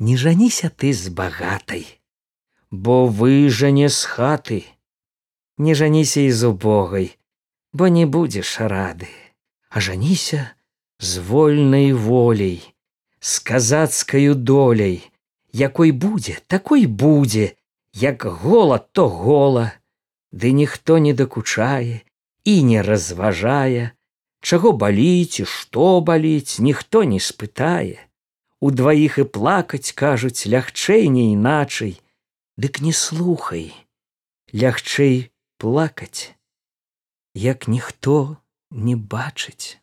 Не жаніся ты з багатай, бо выжане з хаты. Не жаніся і з убогай, бо не будзеш рады, а жаніся з вольнай волей, з казацкаю доляй, якой будзе, такой будзе, як голад то гола, Ды ніхто не дакучае і не разважае, Чаго баліць і што баліць, ніхто не спытае. Удваіх і плакаць кажуць лягчэй не іначай, Дык не слухай, лягчэй плакаць, як ніхто не бачыць.